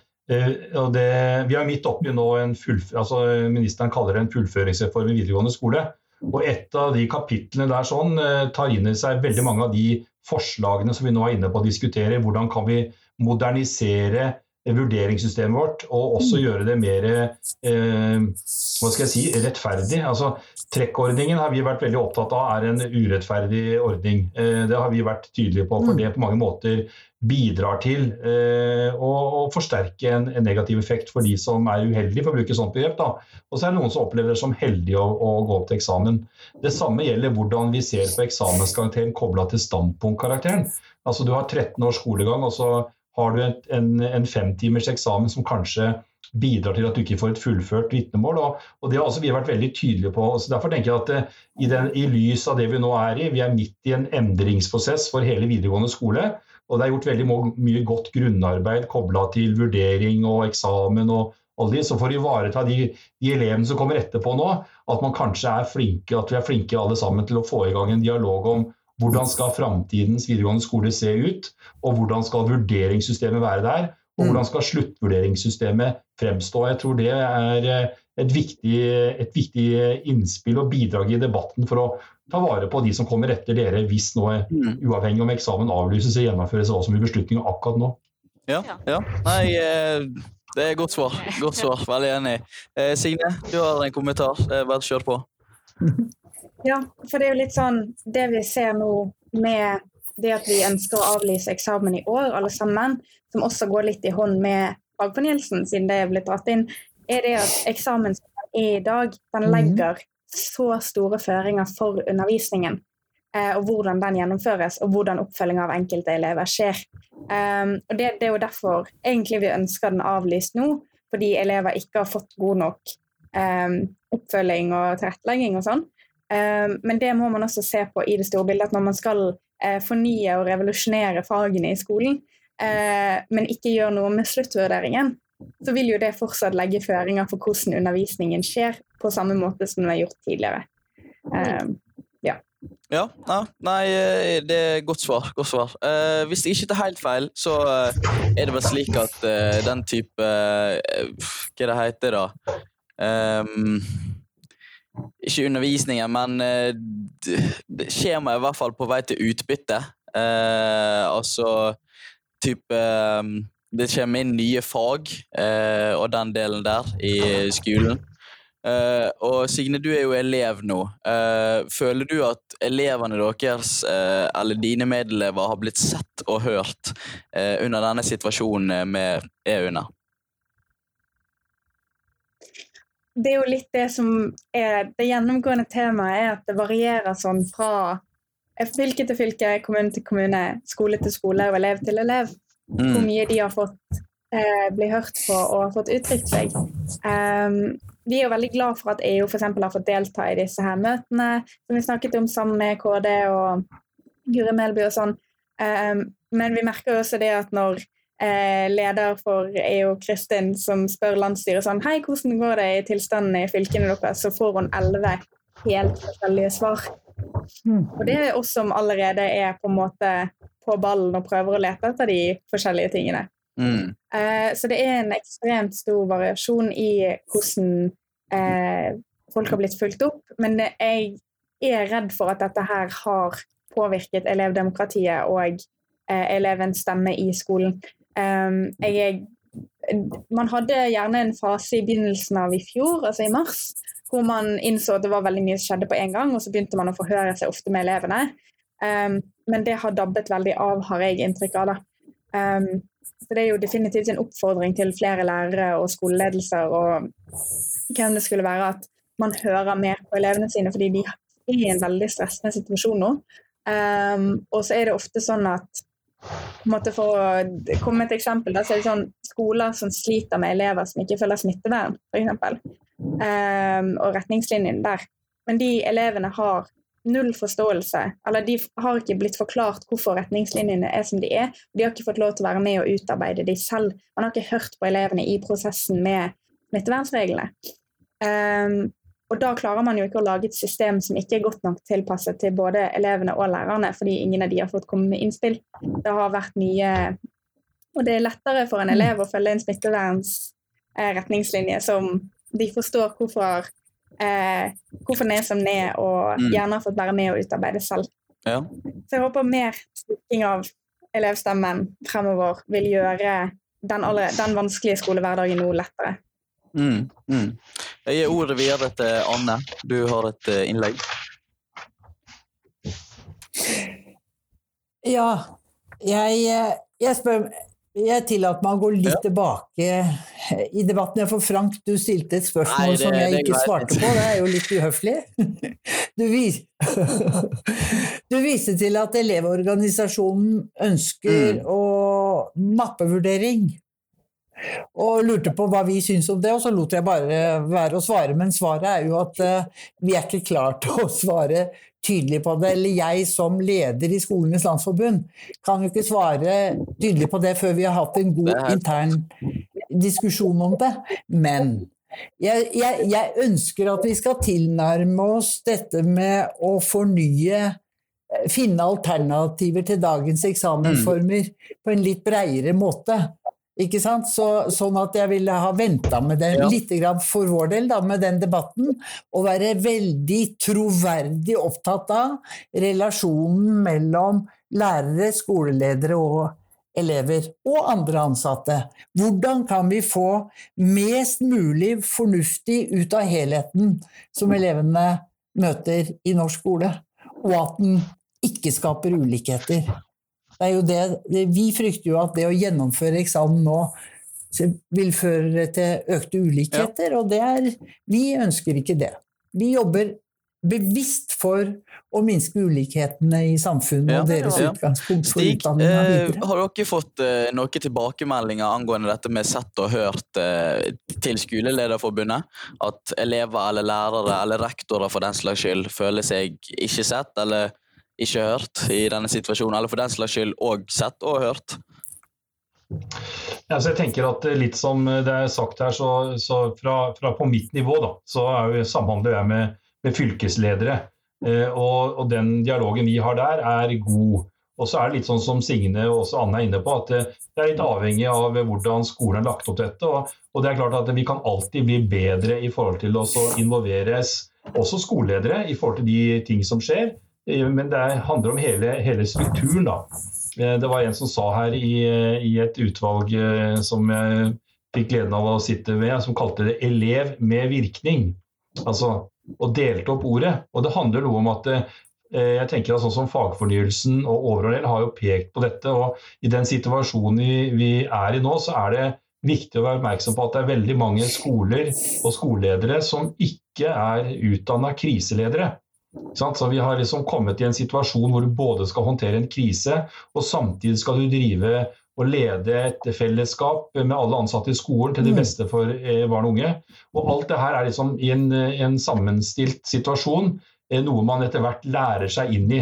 det, vi er midt oppi nå en altså Ministeren kaller det en fullføringsreform i videregående skole. Og et av de kapitlene der sånn tar inn i seg veldig mange av de forslagene som vi nå er inne på å diskutere. Hvordan kan vi modernisere vurderingssystemet vårt, og også gjøre det mer eh, hva skal jeg si, rettferdig. Altså, trekkordningen har vi vært veldig opptatt av er en urettferdig ordning. Eh, det har vi vært tydelige på, for mm. det på mange måter bidrar til eh, å, å, forsterke en, en, negativ effekt for de som er uheldige, for å bruke sånt begrep. Da. Og så er det noen som opplever det som heldige å, å, gå opp til eksamen. Det samme gjelder hvordan vi ser på eksamenskarakteren kobla til standpunktkarakteren. Altså Du har 13 års skolegang, og så har du en, en, en femtimers eksamen som kanskje bidrar til at du ikke får et fullført vitnemål. Og, og, Det har også vi vært veldig tydelige på. så Derfor tenker jeg at det, eh, i, den, i, lys av det vi nå er i, vi er midt i en endringsprosess for hele videregående skole. Og det er gjort veldig mye godt grunnarbeid kobla til vurdering og eksamen. og alle de, Så for å ivareta de, de, elevene som kommer etterpå nå, at man kanskje er flinke, at vi er flinke alle sammen til å få i gang en dialog om hvordan skal framtidens videregående skole se ut, og hvordan skal vurderingssystemet være der? Og mm. hvordan skal sluttvurderingssystemet fremstå? Jeg tror det er eh, et viktig, et viktig innspill og bidrag i debatten for å ta vare på de som kommer etter dere, hvis nå, mm. uavhengig om eksamen avlyses og gjennomføres, hva som blir beslutningen akkurat nå. Ja, ja. Nei, eh, det er godt svar. Godt svar. Veldig enig. Eh, Signe, du har en kommentar. Bare kjør på. Ja, for det er jo litt sånn Det vi ser nå med det at vi ønsker å avlyse eksamen i år, alle sammen, som også går litt i hånd med fagfornyelsen, siden det er blitt dratt inn, er det at eksamen som er i dag, den mhm. legger så store føringer for undervisningen. Eh, og hvordan den gjennomføres, og hvordan oppfølging av enkelte elever skjer. Um, og det, det, er jo derfor egentlig vi ønsker den avlyst nå, fordi elever ikke har fått god nok um, oppfølging og tilrettelegging og sånn. Ehm, men det må man også se på i det store bildet, at når man skal eh, fornye og revolusjonere fagene i skolen, eh, men ikke gjøre noe med sluttvurderingen, så vil jo det fortsatt legge føringer for hvordan undervisningen skjer, på samme måte som den har gjort tidligere. Ja. Ja, nei, eh, det er godt svar. Godt svar. Hvis jeg ikke tar helt feil, så er det vel slik at den type Hva det heter det? Um, ikke undervisningen, men uh, skjemaet er i hvert fall på vei til utbytte. Uh, altså type um, Det kommer inn nye fag uh, og den delen der i skolen. Uh, og Signe, du er jo elev nå. Uh, føler du at elevene deres, uh, eller dine medelever, har blitt sett og hørt under denne situasjonen vi er under? Det er jo litt det som er det gjennomgående temaet, er at det varierer sånn fra fylke til fylke, kommune til kommune, skole til skole og elev til elev. Mm. Hvor mye de har fått eh, bli hørt på og fått uttrykt seg. Um, vi er jo veldig glad for at EU f.eks. har fått delta i disse her møtene som vi snakket om sammen med KD og Guri Melby og sånn. Um, men vi merker også det at når eh, leder for EU, Kristin, som spør landsstyret sånn Hei, hvordan går det i tilstanden i fylkene deres? Så får hun elleve helt forskjellige svar. Mm. Og det er oss som allerede er på en måte på ballen og prøver å lete etter de forskjellige tingene. Mm. Eh, så det er en ekstremt stor variasjon i hvordan eh, folk har blitt fulgt opp. Men jeg er redd for at dette her har påvirket elevdemokratiet og eh, elevens stemme i skolen. Jeg, man hadde gjerne en fase i begynnelsen av i fjor, altså i mars, hvor man innså at det var veldig mye som skjedde på en gang, og så begynte man å forhøre seg ofte med elevene. Um, men det har dabbet veldig av, har jeg inntrykk av. Um, så det er jo definitivt en oppfordring til flere lærere og skoleledelser og hvem det skulle være, at man hører mer på elevene sine, fordi de er i en veldig stressende situasjon nå. Um, og så er det ofte sånn at for å komme med et eksempel, da, så er det sånn skoler som sliter med elever som ikke følger smittevern, f.eks. Um, ehm, og retningslinjene der. Men de elevene har null forståelse, eller de har ikke blitt forklart hvorfor retningslinjene er som de er. De har ikke fått lov til å være med og utarbeide de selv. Man har ikke hørt på elevene i prosessen med smittevernsreglene. Um, og da klarer man jo ikke å lage et system som ikke er godt nok tilpasset til både elevene og lærerne, fordi ingen av de har fått komme med innspill. Det har vært mye Og det er lettere for en elev å følge en smittevernsretningslinje som de forstår hvorfor, eh, hvorfor den er som den er, og mm. gjerne har fått være med og utarbeide selv. Ja. Så jeg håper mer styrking av elevstemmen fremover vil gjøre den, allerede, den vanskelige skolehverdagen noe lettere. Mm, mm. Jeg gir ordet videre til Anne. Du har et uh, innlegg. Ja, jeg, eh, jeg spør jeg tillater meg å gå litt ja. tilbake i debatten. For Frank, du stilte et spørsmål Nei, det, som jeg ikke svarte på. Det er jo litt uhøflig. Du, vis, du viste til at Elevorganisasjonen ønsker mm. å mappevurdering. Og lurte på hva vi syns om det, og så lot jeg bare være å svare. Men svaret er jo at uh, vi er ikke klar til å svare tydelig på det. Eller jeg som leder i Skolenes landsforbund kan jo ikke svare tydelig på det før vi har hatt en god intern diskusjon om det. Men jeg, jeg, jeg ønsker at vi skal tilnærme oss dette med å fornye eh, Finne alternativer til dagens eksamensformer mm. på en litt breiere måte. Ikke sant? Så, sånn at jeg ville ha venta med det ja. litt for vår del, da, med den debatten, og være veldig troverdig opptatt av relasjonen mellom lærere, skoleledere og elever, og andre ansatte. Hvordan kan vi få mest mulig fornuftig ut av helheten som elevene møter i norsk skole, og at den ikke skaper ulikheter? Det er jo det, vi frykter jo at det å gjennomføre eksamen nå vil føre til økte ulikheter, ja. og det er Vi ønsker ikke det. Vi jobber bevisst for å minske ulikhetene i samfunnet ja, og deres ja. utgangspunkt for Stig, utdanninga eh, videre. Har dere fått eh, noen tilbakemeldinger angående dette med sett og hørt eh, til Skolelederforbundet? At elever eller lærere eller rektorer for den slags skyld føler seg ikke sett eller ikke hørt i denne situasjonen, eller for den slags skyld òg sett og hørt? Ja, jeg tenker at Litt som det er sagt her, så, så fra, fra, på mitt nivå da, så jo, samhandler jeg med, med fylkesledere. Eh, og, og, den dialogen vi har der, er god. Og så er det litt sånn som Signe og også Anne er inne på, at det, det er litt avhengig av hvordan skolen har lagt opp dette. Og, og, det er klart at vi kan alltid bli bedre i forhold til å involveres også skoleledere i forhold til de ting som skjer. Eh, men det handler om hele, hele strukturen, da. Eh, det var en som sa her i, i, et utvalg eh, som jeg fikk gleden av å sitte med, som kalte det 'elev med virkning'. Altså, og delte opp ordet. Og det handler noe om at jeg tenker at sånn som Fagfornyelsen og Overordnel har jo pekt på dette. og I den situasjonen vi, vi er i nå, så er det viktig å være oppmerksom på at det er veldig mange skoler og skoleledere som ikke er utdanna kriseledere. Så Vi har liksom kommet i en situasjon hvor du både skal håndtere en krise, og samtidig skal du drive og lede et fellesskap med alle ansatte i skolen til det mm. beste for eh, barn og unge. Og Alt det her er liksom i en, en sammenstilt situasjon, eh, noe man etter hvert lærer seg inn i.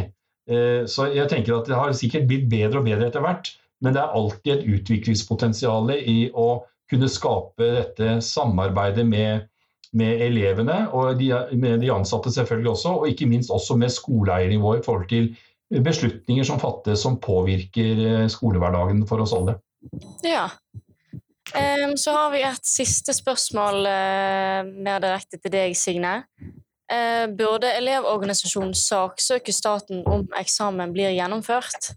Eh, så jeg tenker at Det har sikkert blitt bedre og bedre etter hvert, men det er alltid et utviklingspotensial i å kunne skape dette samarbeidet med med elevene og de, med de ansatte selvfølgelig også, og ikke minst også med skoleeiernivået i forhold til beslutninger som fattes som påvirker eh, skolehverdagen for oss alle. Ja. Um, så har vi et siste spørsmål uh, mer direkte til deg, Signe. Uh, burde Elevorganisasjonen saksøke staten om eksamen blir gjennomført?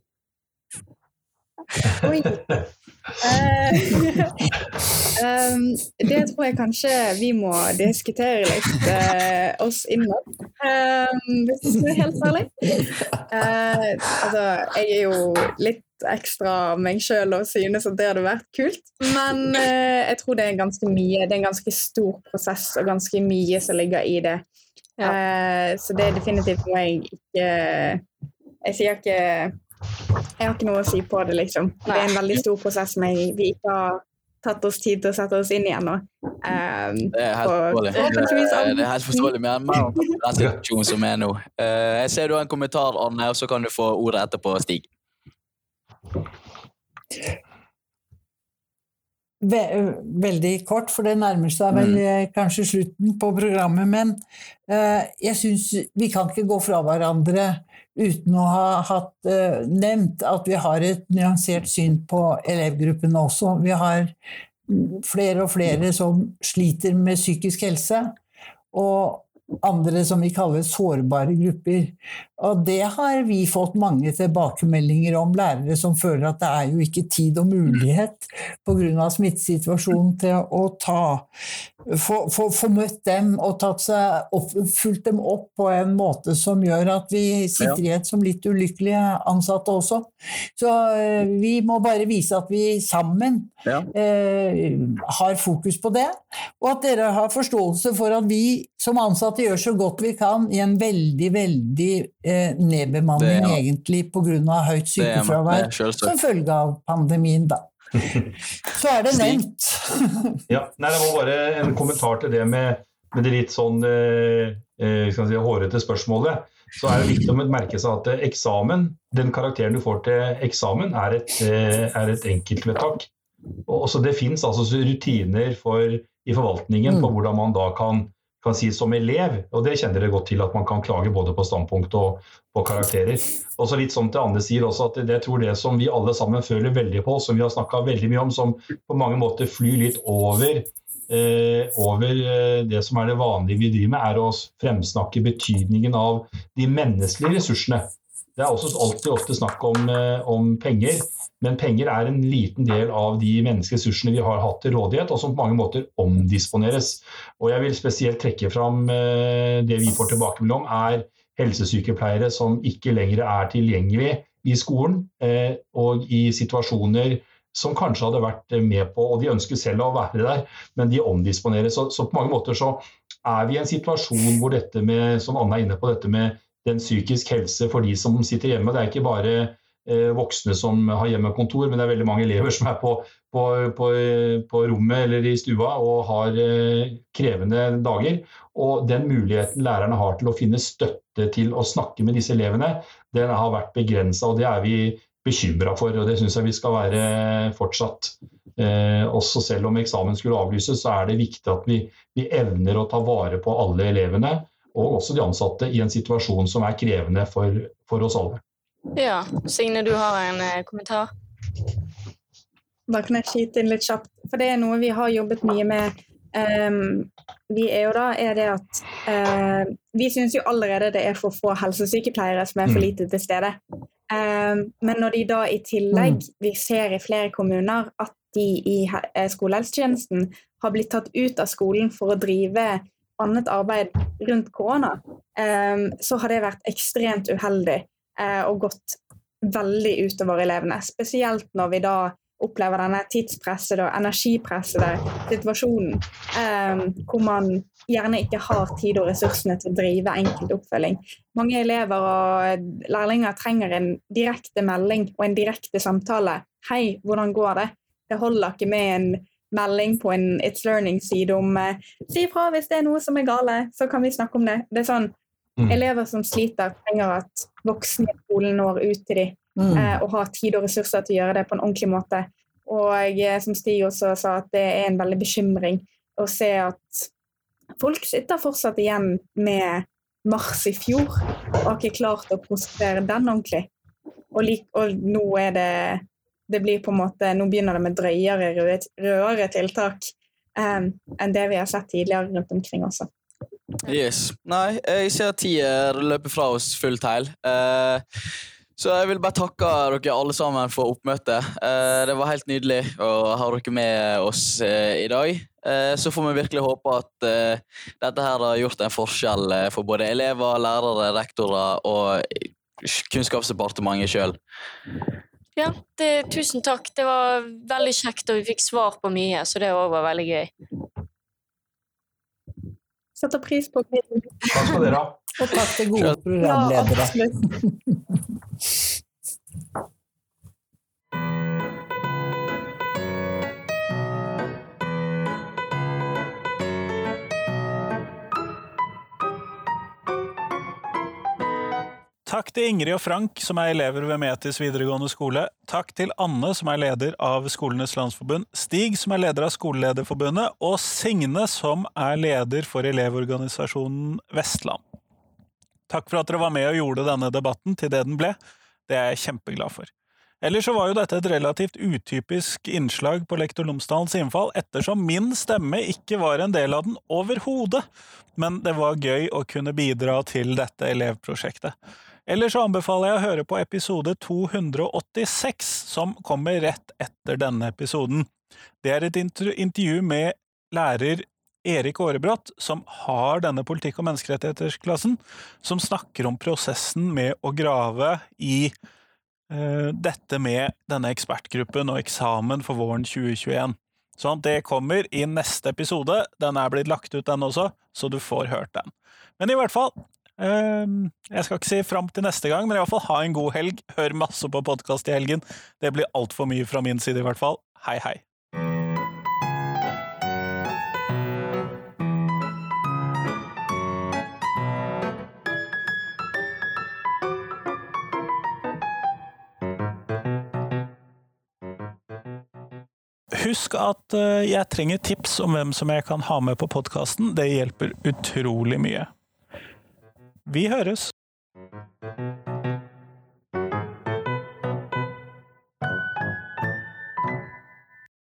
Oi. um, det tror jeg kanskje vi må diskutere litt uh, oss innad, um, hvis du skal være helt ærlig. Uh, altså, jeg er jo litt ekstra meg sjøl og synes at det hadde vært kult. Men uh, jeg tror det er ganske mye. Det er en ganske stor prosess og ganske mye som ligger i det. Så det er definitivt noe jeg ikke Jeg sier ikke jeg har ikke noe å si på det, liksom. Det er en veldig stor prosess som vi ikke har tatt oss tid til å sette oss inn i ennå. Um, det er helt forståelig. Det er helt forståelig, om den situasjonen som er nå. Uh, jeg ser du har en kommentar, Arne, og så kan du få ordet etterpå, Stig. Veldig kort, for det nærmer seg vel mm. Eh, kanskje slutten på programmet. Men uh, jeg syns vi kan ikke gå fra hverandre uten å ha hatt, uh, nevnt at vi har et nyansert syn på elevgruppene også. Vi har flere og flere som sliter med psykisk helse. Og andre som vi kaller sårbare grupper. Og det har vi fått mange tilbakemeldinger om, lærere som føler at det er jo ikke tid og mulighet pga. smittesituasjonen til å ta få, møtt dem og opp, fulgt dem opp på en måte som gjør at vi sitter igjen som litt ulykkelige ansatte også. Så eh, vi må bare vise at vi sammen ja. eh, har fokus på det, og at dere har forståelse for at vi som ansatte gjør så godt vi kan i en veldig, veldig eh, nedbemanning, det, ja. egentlig pga. høyt sykefravær som følge av pandemien, da. Så er det nevnt. ja, nei, Det var bare en kommentar til det med, med det litt sånn eh, eh si, hårete spørsmålet. Så er det viktig å merke seg at eksamen, den karakteren du får til eksamen, er et, eh, er et enkeltvedtak. Og også det fins altså rutiner for, i forvaltningen på mm. hvordan man da kan kan si som elev, og det kjenner dere godt til, at man kan klage både på standpunkt og på karakterer. Og så litt sånn til Anne sier også at det tror det som vi alle sammen føler veldig på, som vi har snakka veldig mye om, som på mange måter flyr litt over, eh, over eh, det som er det vanlige vi driver med, er å fremsnakke betydningen av de menneskelige ressursene. Det er også alltid ofte snakk om, eh, om penger. Men penger er en liten del av de menneskeressursene vi har hatt til rådighet, og som på mange måter omdisponeres. Og jeg vil spesielt trekke fram eh, det vi får tilbakemelding om, er helsesykepleiere som ikke lenger er tilgjengelig i skolen, eh, og i situasjoner som kanskje hadde vært med på, og de ønsker selv å være der, men de omdisponeres. Så, så på mange måter så er vi i en situasjon hvor dette med, som Anne er inne på, dette med den psykisk helse for de som sitter hjemme, det er ikke bare voksne som har hjemmekontor, men det er veldig mange elever som er på, på, på, på rommet eller i stua og har eh, krevende dager. Og den muligheten lærerne har til å finne støtte til å snakke med disse elevene, den har vært begrensa, og det er vi bekymra for. Og det syns jeg vi skal være fortsatt. Eh, også selv om eksamen skulle avlyses, så er det viktig at vi, vi evner å ta vare på alle elevene, og også de ansatte, i en situasjon som er krevende for, for oss alle. Ja, Signe, du har en eh, kommentar? Da kan jeg skyte inn litt kjapt. For det er noe vi har jobbet mye med. Um, vi er jo da, er det at uh, Vi syns jo allerede det er for få helsesykepleiere som er for mm. lite til stede. Um, men når de da i tillegg mm. vi ser i flere kommuner at de i eh, skolehelsetjenesten har blitt tatt ut av skolen for å drive annet arbeid rundt korona, um, så har det vært ekstremt uheldig. Eh, og gått veldig utover elevene. Spesielt når vi da opplever denne tidspressede og energipressede situasjonen, eh, hvor man gjerne ikke har tid og ressursene til å drive enkelt oppfølging. Mange elever og lærlinger trenger en direkte melding og en direkte samtale. 'Hei, hvordan går det?' Det holder ikke med en melding på en It's Learning-side om eh, 'Si ifra hvis det er noe som er gale, så kan vi snakke om det'. Det er sånn Mm. Elever som sliter, trenger at voksne i skolen når ut til dem mm. eh, og har tid og ressurser til å gjøre det på en ordentlig måte. Og jeg, eh, som Stig også sa, at det er en veldig bekymring å se at folk sitter fortsatt igjen med mars i fjor og har ikke klart å prosessere den ordentlig. Og, like, og, nå er det det blir på en måte, Nå begynner det med drøyere, rødere tiltak um, enn det vi har sett tidligere rundt omkring også. Yes. Nei, jeg ser tida løper fra oss fullt heil. Uh, så jeg vil bare takke dere alle sammen for oppmøtet. Uh, det var helt nydelig å ha dere med oss uh, i dag. så får vi virkelig håpe at dette her har gjort en forskjell for både elever, lærere, rektorer og Kunnskapsdepartementet sjøl. Ja, det, tusen takk. Det var veldig kjekt, og vi fikk svar på mye, så det òg var veldig gøy. Setter pris på kvinnen. Takk skal dere ha. Og takk til gode programledere. Ja, Takk til Ingrid og Frank, som er elever ved Metis videregående skole. Takk til Anne, som er leder av Skolenes landsforbund. Stig, som er leder av Skolelederforbundet. Og Signe, som er leder for Elevorganisasjonen Vestland. Takk for at dere var med og gjorde denne debatten til det den ble. Det er jeg kjempeglad for. Ellers så var jo dette et relativt utypisk innslag på Lektor Lomsdalens innfall, ettersom min stemme ikke var en del av den overhodet, men det var gøy å kunne bidra til dette elevprosjektet. Ellers så anbefaler jeg å høre på episode 286, som kommer rett etter denne episoden. Det er et intervju med lærer Erik Aarebrot, som har denne politikk- og menneskerettighetsklassen, som snakker om prosessen med å grave i uh, dette med denne ekspertgruppen og eksamen for våren 2021. Sånn, det kommer i neste episode. Den er blitt lagt ut, den også, så du får hørt den. Men i hvert fall Jeg skal ikke si fram til neste gang, men i hvert fall ha en god helg. Hør masse på podkast i helgen. Det blir altfor mye fra min side, i hvert fall. Hei, hei. Husk at eh, jeg trenger tips om hvem som jeg kan ha med på podkasten. Det hjelper utrolig mye. Vi høres!